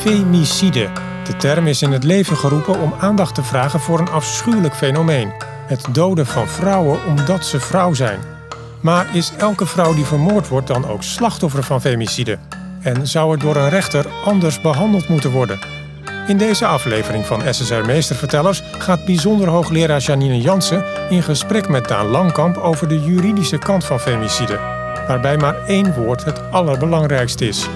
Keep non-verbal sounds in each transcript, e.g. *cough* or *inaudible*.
femicide. De term is in het leven geroepen om aandacht te vragen voor een afschuwelijk fenomeen: het doden van vrouwen omdat ze vrouw zijn. Maar is elke vrouw die vermoord wordt dan ook slachtoffer van femicide? En zou het door een rechter anders behandeld moeten worden? In deze aflevering van SSR Meestervertellers gaat bijzonder hoogleraar Janine Jansen in gesprek met Daan Langkamp over de juridische kant van femicide, waarbij maar één woord het allerbelangrijkste is: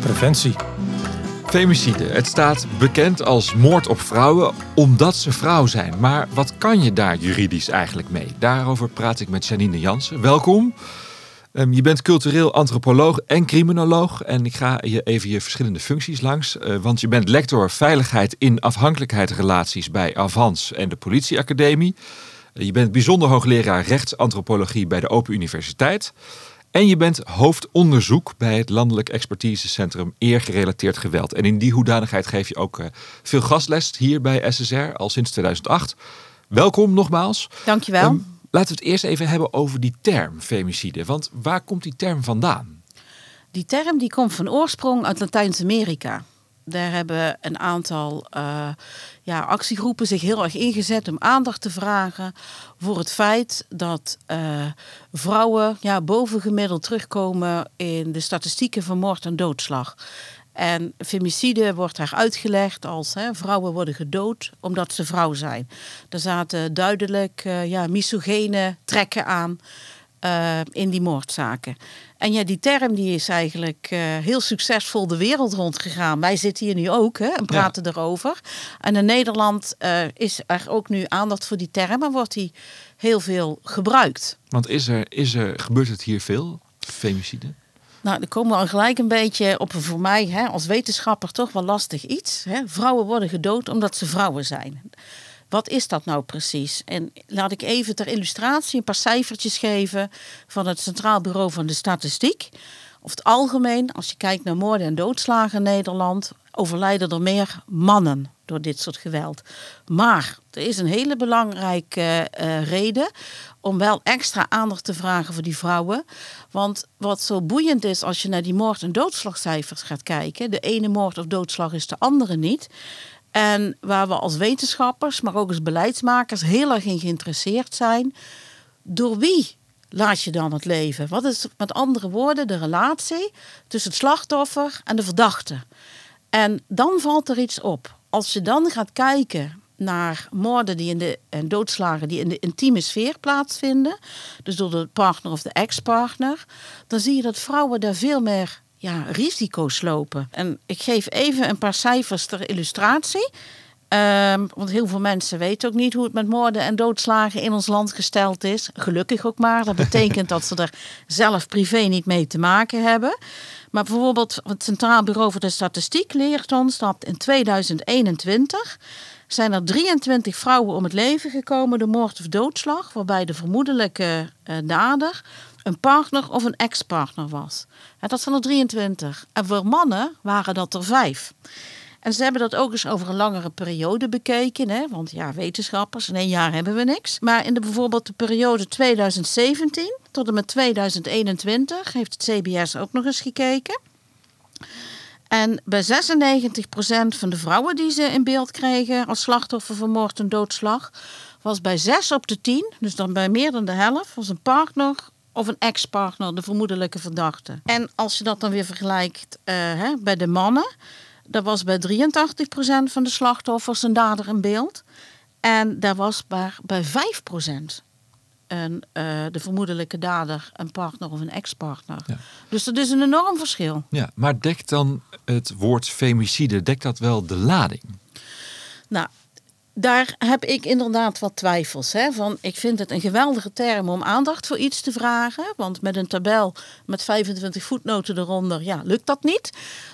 preventie. Femicide. Het staat bekend als moord op vrouwen omdat ze vrouw zijn. Maar wat kan je daar juridisch eigenlijk mee? Daarover praat ik met Janine Jansen. Welkom. Ehm, je bent cultureel antropoloog en criminoloog. En ik ga je even je verschillende functies langs. Uh, want je bent lector veiligheid in afhankelijkheidsrelaties bij Avans en de politieacademie. Uh, je bent bijzonder hoogleraar rechtsantropologie bij de Open Universiteit. En je bent hoofdonderzoek bij het Landelijk Expertisecentrum Eergerelateerd Geweld. En in die hoedanigheid geef je ook uh, veel gastles hier bij SSR al sinds 2008. Welkom nogmaals. Dankjewel. Um, laten we het eerst even hebben over die term femicide. Want waar komt die term vandaan? Die term die komt van oorsprong uit Latijns-Amerika. Daar hebben een aantal uh, ja, actiegroepen zich heel erg ingezet om aandacht te vragen voor het feit dat uh, vrouwen ja, bovengemiddeld terugkomen in de statistieken van moord en doodslag. En femicide wordt daar uitgelegd als hè, vrouwen worden gedood omdat ze vrouw zijn. Er zaten duidelijk uh, ja, misogene trekken aan uh, in die moordzaken. En ja, die term die is eigenlijk uh, heel succesvol de wereld rondgegaan. Wij zitten hier nu ook hè, en praten ja. erover. En in Nederland uh, is er ook nu aandacht voor die term en wordt die heel veel gebruikt. Want is er, is er, gebeurt het hier veel, femicide? Nou, dan komen we al gelijk een beetje op een voor mij hè, als wetenschapper toch wel lastig iets. Hè. Vrouwen worden gedood omdat ze vrouwen zijn. Wat is dat nou precies? En laat ik even ter illustratie een paar cijfertjes geven van het Centraal Bureau van de Statistiek. Over het algemeen, als je kijkt naar moorden en doodslagen in Nederland, overlijden er meer mannen door dit soort geweld. Maar er is een hele belangrijke uh, reden om wel extra aandacht te vragen voor die vrouwen. Want wat zo boeiend is als je naar die moord- en doodslagcijfers gaat kijken, de ene moord of doodslag is de andere niet. En waar we als wetenschappers, maar ook als beleidsmakers heel erg in geïnteresseerd zijn. Door wie laat je dan het leven? Wat is met andere woorden de relatie tussen het slachtoffer en de verdachte? En dan valt er iets op. Als je dan gaat kijken naar moorden die in de, en doodslagen die in de intieme sfeer plaatsvinden, dus door de partner of de ex-partner, dan zie je dat vrouwen daar veel meer ja, risico's lopen. En ik geef even een paar cijfers ter illustratie. Um, want heel veel mensen weten ook niet hoe het met moorden en doodslagen in ons land gesteld is. Gelukkig ook maar. Dat *laughs* betekent dat ze er zelf privé niet mee te maken hebben. Maar bijvoorbeeld het Centraal Bureau voor de Statistiek leert ons dat in 2021 zijn er 23 vrouwen om het leven gekomen door moord of doodslag, waarbij de vermoedelijke uh, dader een partner of een ex-partner was. Dat zijn er 23. En voor mannen waren dat er vijf. En ze hebben dat ook eens over een langere periode bekeken. Hè? Want ja, wetenschappers, in één jaar hebben we niks. Maar in de, bijvoorbeeld de periode 2017 tot en met 2021 heeft het CBS ook nog eens gekeken. En bij 96% van de vrouwen die ze in beeld kregen als slachtoffer van moord en doodslag, was bij 6 op de 10, dus dan bij meer dan de helft, was een partner of een ex-partner de vermoedelijke verdachte. En als je dat dan weer vergelijkt uh, hè, bij de mannen, dat was bij 83% van de slachtoffers een dader in beeld. En daar was maar bij 5% een, uh, de vermoedelijke dader een partner of een ex-partner. Ja. Dus dat is een enorm verschil. Ja, maar dekt dan het woord femicide, dekt dat wel de lading? Nou, daar heb ik inderdaad wat twijfels. Hè? Van, ik vind het een geweldige term om aandacht voor iets te vragen. Want met een tabel met 25 voetnoten eronder, ja, lukt dat niet.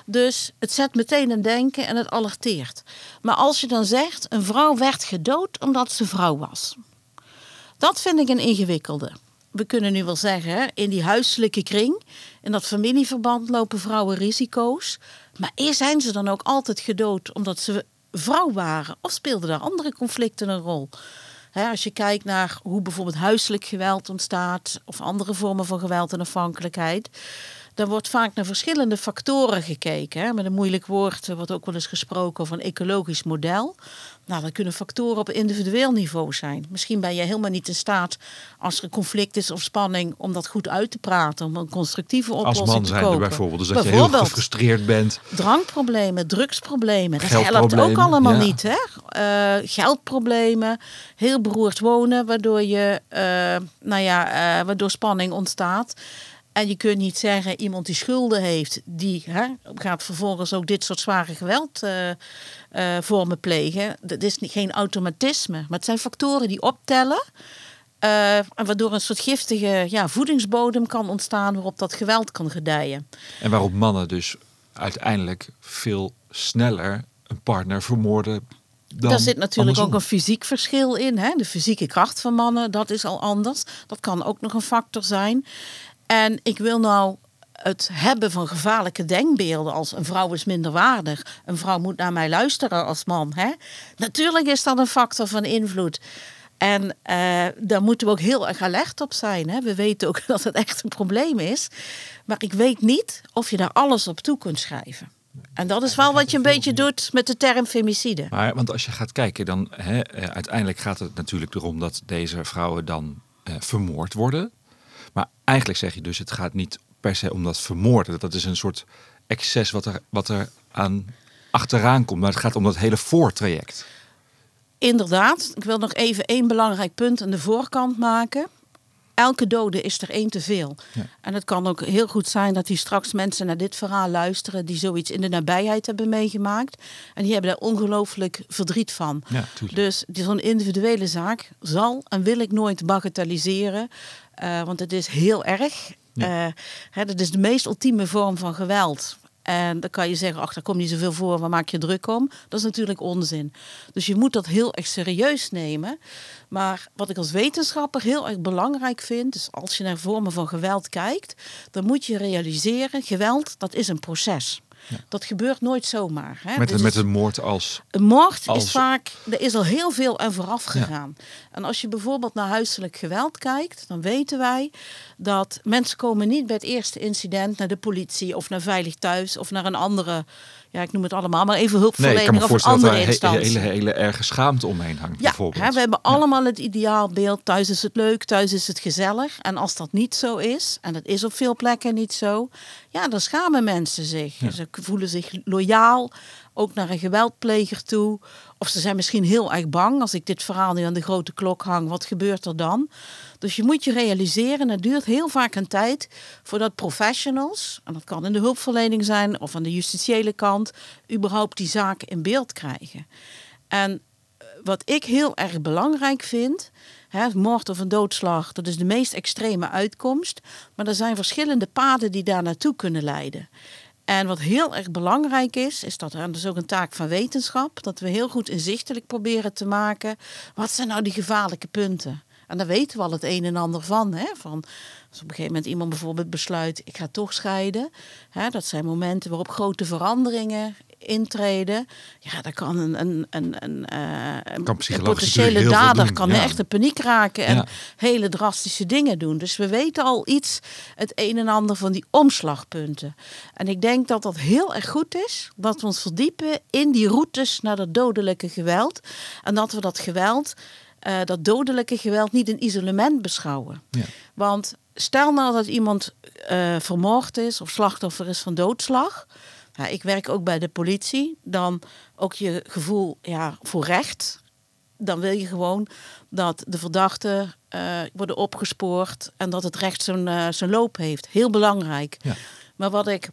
Dus het zet meteen een denken en het alerteert. Maar als je dan zegt, een vrouw werd gedood omdat ze vrouw was. Dat vind ik een ingewikkelde. We kunnen nu wel zeggen, in die huiselijke kring, in dat familieverband lopen vrouwen risico's. Maar zijn ze dan ook altijd gedood omdat ze vrouw waren? Of speelden daar andere conflicten een rol? als je kijkt naar hoe bijvoorbeeld huiselijk geweld ontstaat of andere vormen van geweld en afhankelijkheid, Dan wordt vaak naar verschillende factoren gekeken. Hè. Met een moeilijk woord wordt ook wel eens gesproken over een ecologisch model. Nou, dat kunnen factoren op individueel niveau zijn. Misschien ben je helemaal niet in staat als er een conflict is of spanning om dat goed uit te praten, om een constructieve oplossing Als man te zijn kopen. bijvoorbeeld. Dus dat je heel gefrustreerd bent. Drankproblemen, drugsproblemen. Dat helpt ook allemaal ja. niet. Hè? Eh, geldproblemen, heel beroerd wonen, waardoor, je, eh, nou ja, eh, waardoor spanning ontstaat. En je kunt niet zeggen, iemand die schulden heeft, die hè, gaat vervolgens ook dit soort zware geweldvormen plegen. Dat is niet, geen automatisme, maar het zijn factoren die optellen. eh, en waardoor een soort giftige ja, voedingsbodem kan ontstaan waarop dat geweld kan gedijen. En waarop mannen dus uiteindelijk veel sneller een partner vermoorden dan Daar zit natuurlijk andersom. ook een fysiek verschil in. Hè? De fysieke kracht van mannen, dat is al anders. Dat kan ook nog een factor zijn. En ik wil nou het hebben van gevaarlijke denkbeelden als een vrouw is minder waardig, een vrouw moet naar mij luisteren als man. Hè? Natuurlijk is dat een factor van invloed. En eh, daar moeten we ook heel erg alert op zijn. Hè? We weten ook *laughs* dat het echt een probleem is. Maar ik weet niet of je daar alles op toe kunt schrijven. En dat is wel wat je een beetje doet met de term femicide. Maar want als je gaat kijken, dan hè, eh, uiteindelijk gaat het natuurlijk erom dat deze vrouwen dan eh, vermoord worden. Maar eigenlijk zeg je dus, het gaat niet per se om dat vermoorden. Dat is een soort excess wat er, wat er aan achteraan komt. Maar het gaat om dat hele voortraject. Inderdaad, ik wil nog even één belangrijk punt aan de voorkant maken. Elke dode is er één te veel. Ja. En het kan ook heel goed zijn dat die straks mensen naar dit verhaal luisteren die zoiets in de nabijheid hebben meegemaakt. En die hebben daar ongelooflijk verdriet van. Ja. Dus zo'n individuele zaak zal en wil ik nooit bagatelliseren. eh, want het is heel erg. Ja. Eh, hè, dat is de meest ultieme vorm van geweld. En dan kan je zeggen, ach, daar komt niet zoveel voor, waar maak je druk om? Dat is natuurlijk onzin. Dus je moet dat heel erg serieus nemen. Maar wat ik als wetenschapper heel erg belangrijk vind, is als je naar vormen van geweld kijkt, dan moet je realiseren, geweld, dat is een proces. Dat gebeurt nooit zomaar. Hè? Met, Dus met een moord als... een moord Als- is vaak, er is al heel veel aan vooraf gegaan. En als je bijvoorbeeld naar huiselijk geweld kijkt, dan weten wij dat mensen komen niet bij het eerste incident naar de politie of naar Veilig Thuis of naar een andere, ja ik noem het allemaal, maar even Nee, ik kan hulpverlening me of andere er een instantie. hele, hele erge schaamte omheen hangt Ja, bijvoorbeeld. hè, we hebben allemaal het ideaalbeeld. Thuis is het leuk, thuis is het gezellig. En als dat niet zo is, en dat is op veel plekken niet zo, ja, dan schamen mensen zich. Ze voelen zich loyaal, ook naar een geweldpleger toe. Of ze zijn misschien heel erg bang. Als ik dit verhaal nu aan de grote klok hang, wat gebeurt er dan? Dus je moet je realiseren, het duurt heel vaak een tijd voordat professionals, en dat kan in de hulpverlening zijn of aan de justitiële kant, überhaupt die zaken in beeld krijgen. En wat ik heel erg belangrijk vind, hè, moord of een doodslag, dat is de meest extreme uitkomst. Maar er zijn verschillende paden die daar naartoe kunnen leiden. En wat heel erg belangrijk is, is dat, en dat is ook een taak van wetenschap, dat we heel goed inzichtelijk proberen te maken, wat zijn nou die gevaarlijke punten? En daar weten we al het een en ander van. Hè? van als op een gegeven moment iemand bijvoorbeeld besluit, ik ga toch scheiden. Hè? Dat zijn momenten waarop grote veranderingen intreden. Ja, dan kan een, een, een, een, eh, een, Kan een psychologisch potentiële dader kan ja. echt in paniek raken en Ja. hele drastische dingen doen. Dus we weten al iets, het een en ander van die omslagpunten. En ik denk dat dat heel erg goed is, dat we ons verdiepen in die routes naar dat dodelijke geweld. En dat we dat geweld, eh, dat dodelijke geweld, niet in isolement beschouwen. Ja. Want stel nou dat iemand eh, vermoord is of slachtoffer is van doodslag. Ja, ik werk ook bij de politie. Dan ook je gevoel ja, voor recht. Dan wil je gewoon dat de verdachten eh, worden opgespoord en dat het recht zijn, eh, zijn loop heeft. Heel belangrijk. Ja. Maar wat ik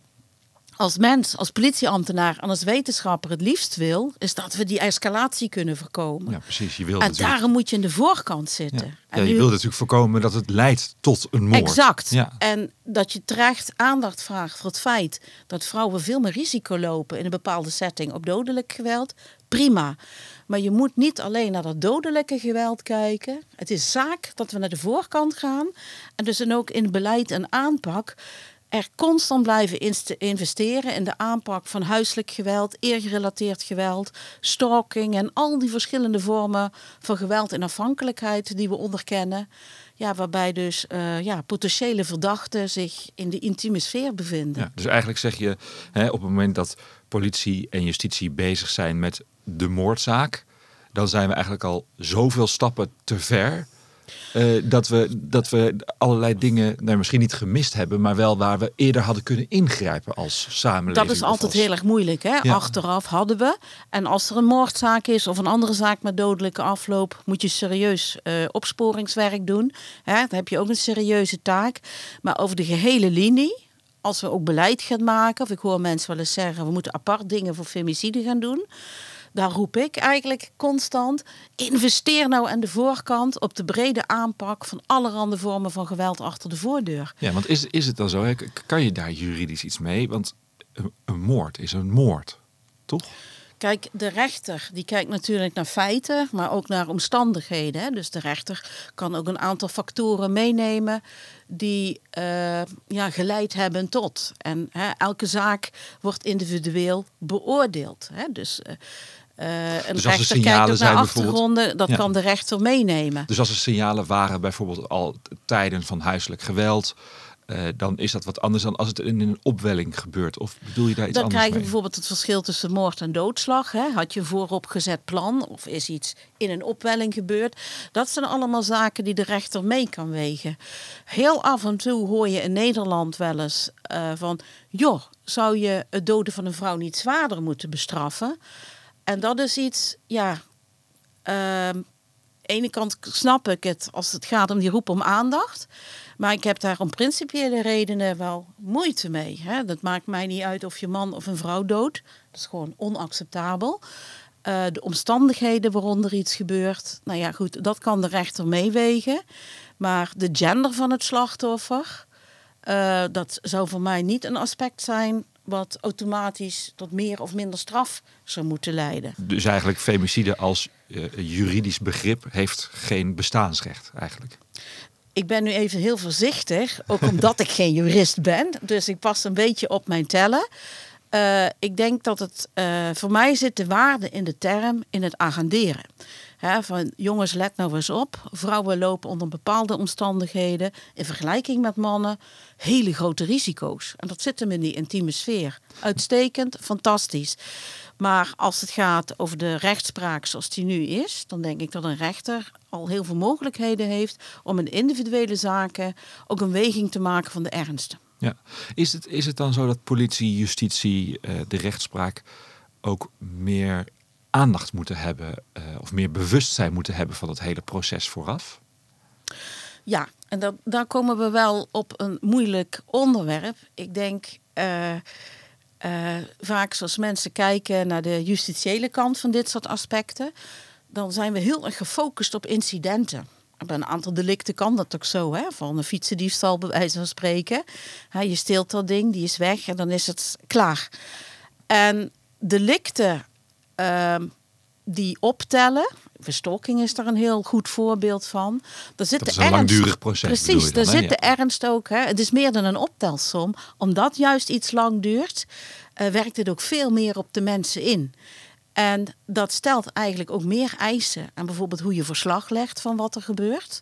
als mens, als politieambtenaar en als wetenschapper het liefst wil, is dat we die escalatie kunnen voorkomen. Ja, precies. Je wil en natuurlijk... daarom moet je in de voorkant zitten. Ja, En je nu- wil natuurlijk voorkomen dat het leidt tot een moord. Exact. Ja. En dat je terecht aandacht vraagt voor het feit dat vrouwen veel meer risico lopen in een bepaalde setting op dodelijk geweld. Prima. Maar je moet niet alleen naar dat dodelijke geweld kijken. Het is zaak dat we naar de voorkant gaan. En dus dan ook in beleid en aanpak er constant blijven investeren in de aanpak van huiselijk geweld, eergerelateerd geweld, stalking en al die verschillende vormen van geweld en afhankelijkheid die we onderkennen. Ja, waarbij dus eh, ja, potentiële verdachten zich in de intieme sfeer bevinden. Ja, dus eigenlijk zeg je, hè, op het moment dat politie en justitie bezig zijn met de moordzaak, dan zijn we eigenlijk al zoveel stappen te ver. Eh, dat, we, dat we allerlei dingen nou, misschien niet gemist hebben, maar wel waar we eerder hadden kunnen ingrijpen als samenleving. Dat is altijd als- heel erg moeilijk. Hè? Ja. Achteraf hadden we. En als er een moordzaak is of een andere zaak met dodelijke afloop, moet je serieus eh, opsporingswerk doen. Hè? Dan heb je ook een serieuze taak. Maar over de gehele linie, als we ook beleid gaan maken, of ik hoor mensen wel eens zeggen, we moeten apart dingen voor femicide gaan doen. Daar roep ik eigenlijk constant. Investeer nou aan de voorkant op de brede aanpak van allerhande vormen van geweld achter de voordeur. Ja, want is, is het dan zo? hè? Kan je daar juridisch iets mee? Want een, een moord is een moord, toch? Kijk, de rechter die kijkt natuurlijk naar feiten, maar ook naar omstandigheden. Hè. Dus de rechter kan ook een aantal factoren meenemen die eh, ja, geleid hebben tot. En hè, elke zaak wordt individueel beoordeeld. Hè. Dus, eh, eh, een Dus als er signalen zijn naar bijvoorbeeld- achtergronden, dat Ja. kan de rechter meenemen. Dus als er signalen waren, bijvoorbeeld al tijden van huiselijk geweld, eh, dan is dat wat anders dan als het in een opwelling gebeurt. Of bedoel je daar iets Dan anders krijg je mee? bijvoorbeeld het verschil tussen moord en doodslag. Hè. Had je een vooropgezet plan of is iets in een opwelling gebeurd? Dat zijn allemaal zaken die de rechter mee kan wegen. Heel af en toe hoor je in Nederland wel eens eh, van... joh, zou je het doden van een vrouw niet zwaarder moeten bestraffen? En dat is iets, ja... ehm, ene kant snap ik het als het gaat om die roep om aandacht. Maar ik heb daar om principiële redenen wel moeite mee. Hè. Dat maakt mij niet uit of je man of een vrouw doodt. Dat is gewoon onacceptabel. Eh, de omstandigheden waaronder iets gebeurt. Nou ja, goed, dat kan de rechter meewegen. Maar de gender van het slachtoffer. eh, dat zou voor mij niet een aspect zijn wat automatisch tot meer of minder straf zou moeten leiden. Dus eigenlijk femicide als eh, juridisch begrip heeft geen bestaansrecht eigenlijk. Ik ben nu even heel voorzichtig, ook omdat ik geen jurist ben. Dus ik pas een beetje op mijn tellen. Eh, ik denk dat het eh, voor mij zit de waarde in de term in het agenderen. Van jongens, let nou eens op. Vrouwen lopen onder bepaalde omstandigheden in vergelijking met mannen hele grote risico's. En dat zit hem in die intieme sfeer. Uitstekend, fantastisch. Maar als het gaat over de rechtspraak zoals die nu is, dan denk ik dat een rechter al heel veel mogelijkheden heeft om in individuele zaken ook een weging te maken van de ernst. Ja. Is, het, is het dan zo dat politie, justitie, eh, de rechtspraak ook meer aandacht moeten hebben eh, of meer bewustzijn moeten hebben van het hele proces vooraf? Ja, en dat, daar komen we wel op een moeilijk onderwerp. Ik denk eh, eh, vaak zoals mensen kijken naar de justitiële kant van dit soort aspecten, dan zijn we heel erg gefocust op incidenten. Bij een aantal delicten kan dat ook zo, hè? van een fietsendiefstal bij wijze van spreken. Je steelt dat ding, die is weg en dan is het klaar. En delicten ehm, die optellen, verstokking is daar een heel goed voorbeeld van. Daar zit Dat is een ernst- langdurig proces, Precies, daar zit de ernst ook. Hè. Het is meer dan een optelsom. Omdat juist iets lang duurt, eh, werkt het ook veel meer op de mensen in. En dat stelt eigenlijk ook meer eisen aan bijvoorbeeld hoe je verslag legt van wat er gebeurt.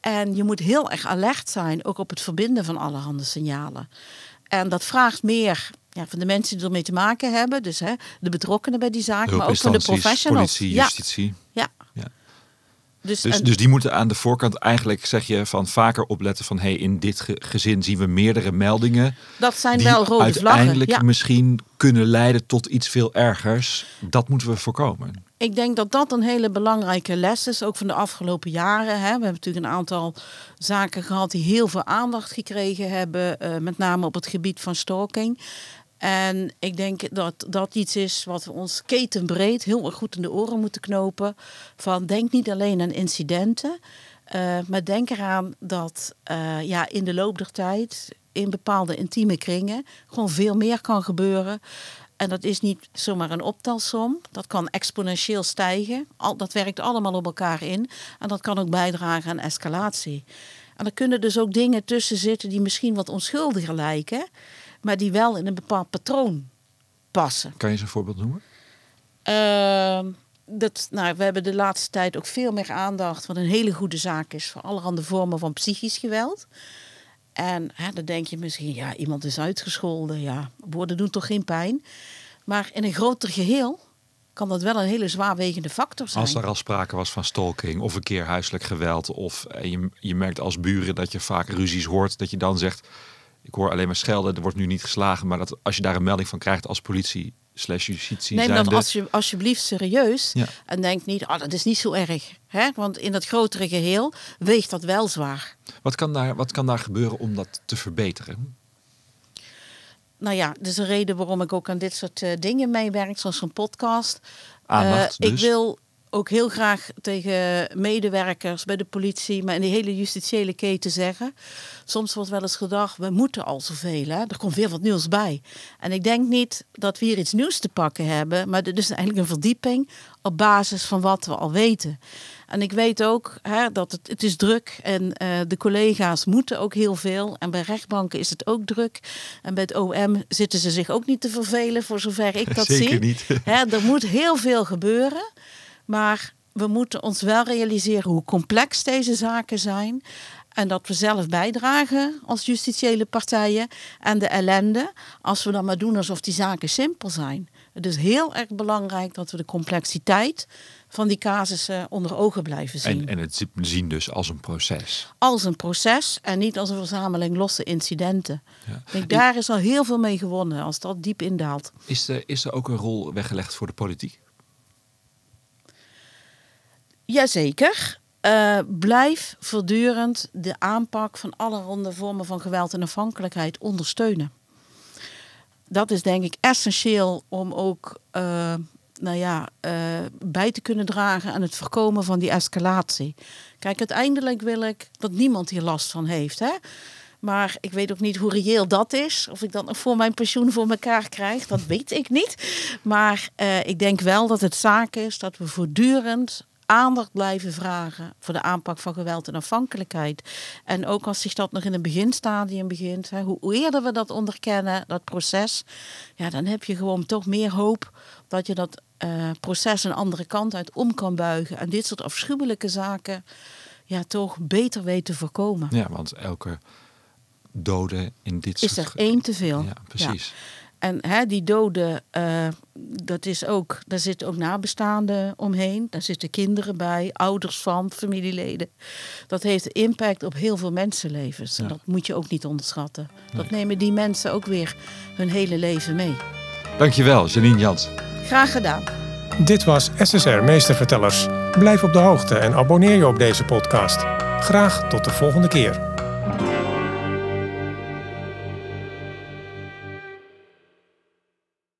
En je moet heel erg alert zijn, ook op het verbinden van allerhande signalen. En dat vraagt meer ja, van de mensen die ermee te maken hebben, dus hè, de betrokkenen bij die zaak, maar ook van de professionals. politie, justitie. ja. Ja. Dus, Dus, en- dus die moeten aan de voorkant eigenlijk, zeg je, van vaker opletten van hey, in dit ge- gezin zien we meerdere meldingen. dat zijn die wel rode vlaggen. uiteindelijk Ja. misschien kunnen leiden tot iets veel ergers. Dat moeten we voorkomen. Ik denk dat dat een hele belangrijke les is, ook van de afgelopen jaren. Hè. We hebben natuurlijk een aantal zaken gehad die heel veel aandacht gekregen hebben, eh, met name op het gebied van stalking. En ik denk dat dat iets is wat we ons ketenbreed heel erg goed in de oren moeten knopen. Van denk niet alleen aan incidenten, eh, maar denk eraan dat eh, ja, in de loop der tijd, in bepaalde intieme kringen, gewoon veel meer kan gebeuren. En dat is niet zomaar een optelsom. Dat kan exponentieel stijgen. Al, dat werkt allemaal op elkaar in. En dat kan ook bijdragen aan escalatie. En er kunnen dus ook dingen tussen zitten die misschien wat onschuldiger lijken, maar die wel in een bepaald patroon passen. Kan je eens een voorbeeld noemen? Ehm, dat, nou, we hebben de laatste tijd ook veel meer aandacht, wat een hele goede zaak is voor allerhande vormen van psychisch geweld. En hè, dan denk je misschien, ja, iemand is uitgescholden. Ja, woorden doen toch geen pijn. Maar in een groter geheel kan dat wel een hele zwaarwegende factor zijn. Als er al sprake was van stalking of een keer huiselijk geweld. Of je, je merkt als buren dat je vaak ruzies hoort. Dat je dan zegt, ik hoor alleen maar schelden. Er wordt nu niet geslagen. Maar dat als je daar een melding van krijgt als politie slash justitie Neem dat zijnde- als je, alsjeblieft serieus. Ja. En denk niet, ah, dat is niet zo erg. Hè? Want in dat grotere geheel weegt dat wel zwaar. Wat kan, daar, wat kan daar gebeuren om dat te verbeteren? Nou ja, dat is een reden waarom ik ook aan dit soort eh, dingen meewerk, zoals een podcast. Aandacht Eh, Ik dus. wil ook heel graag tegen medewerkers bij de politie, maar in de hele justitiële keten zeggen. Soms wordt wel eens gedacht, we moeten al zoveel. Hè? Er komt weer wat nieuws bij. En ik denk niet dat we hier iets nieuws te pakken hebben, maar dit is eigenlijk een verdieping op basis van wat we al weten. En ik weet ook hè, dat het, het is druk en eh, de collega's moeten ook heel veel. En bij rechtbanken is het ook druk. En bij het OM zitten ze zich ook niet te vervelen, voor zover ik dat Zeker zie. niet. Hè, er moet heel veel gebeuren. Maar we moeten ons wel realiseren hoe complex deze zaken zijn. En dat we zelf bijdragen als justitiële partijen en de ellende. Als we dan maar doen alsof die zaken simpel zijn. Het is heel erg belangrijk dat we de complexiteit van die casussen onder ogen blijven zien. En, en het zi- zien dus als een proces. Als een proces en niet als een verzameling losse incidenten. Ja. Denk, daar is al heel veel mee gewonnen als dat diep indaalt. Is er, is er ook een rol weggelegd voor de politiek? Jazeker. Eh blijf voortdurend de aanpak van allerhande vormen van geweld en afhankelijkheid ondersteunen. Dat is denk ik essentieel om ook eh, nou ja, eh, bij te kunnen dragen aan het voorkomen van die escalatie. Kijk, uiteindelijk wil ik dat niemand hier last van heeft. Hè? Maar ik weet ook niet hoe reëel dat is. Of ik dat nog voor mijn pensioen voor elkaar krijg, dat weet ik niet. Maar ik denk wel dat het zaak is dat we voortdurend aandacht blijven vragen voor de aanpak van geweld en afhankelijkheid. En ook als zich dat nog in een beginstadium begint, hè, hoe, eerder we dat onderkennen, dat proces, ja, dan heb je gewoon toch meer hoop dat je dat eh, proces een andere kant uit om kan buigen. En dit soort afschuwelijke zaken ja, toch beter weet te voorkomen. Ja, want elke dode in dit Is soort... er één te veel. Ja, precies. En hè, die doden, eh, dat is ook, daar zitten ook nabestaanden omheen. Daar zitten kinderen bij, ouders van, familieleden. Dat heeft impact op heel veel mensenlevens. En dat moet je ook niet onderschatten. Dat nemen die mensen ook weer hun hele leven mee. Dankjewel, Janine Jans. Graag gedaan. Dit was SSR Meestervertellers. Blijf op de hoogte en abonneer je op deze podcast. Graag tot de volgende keer.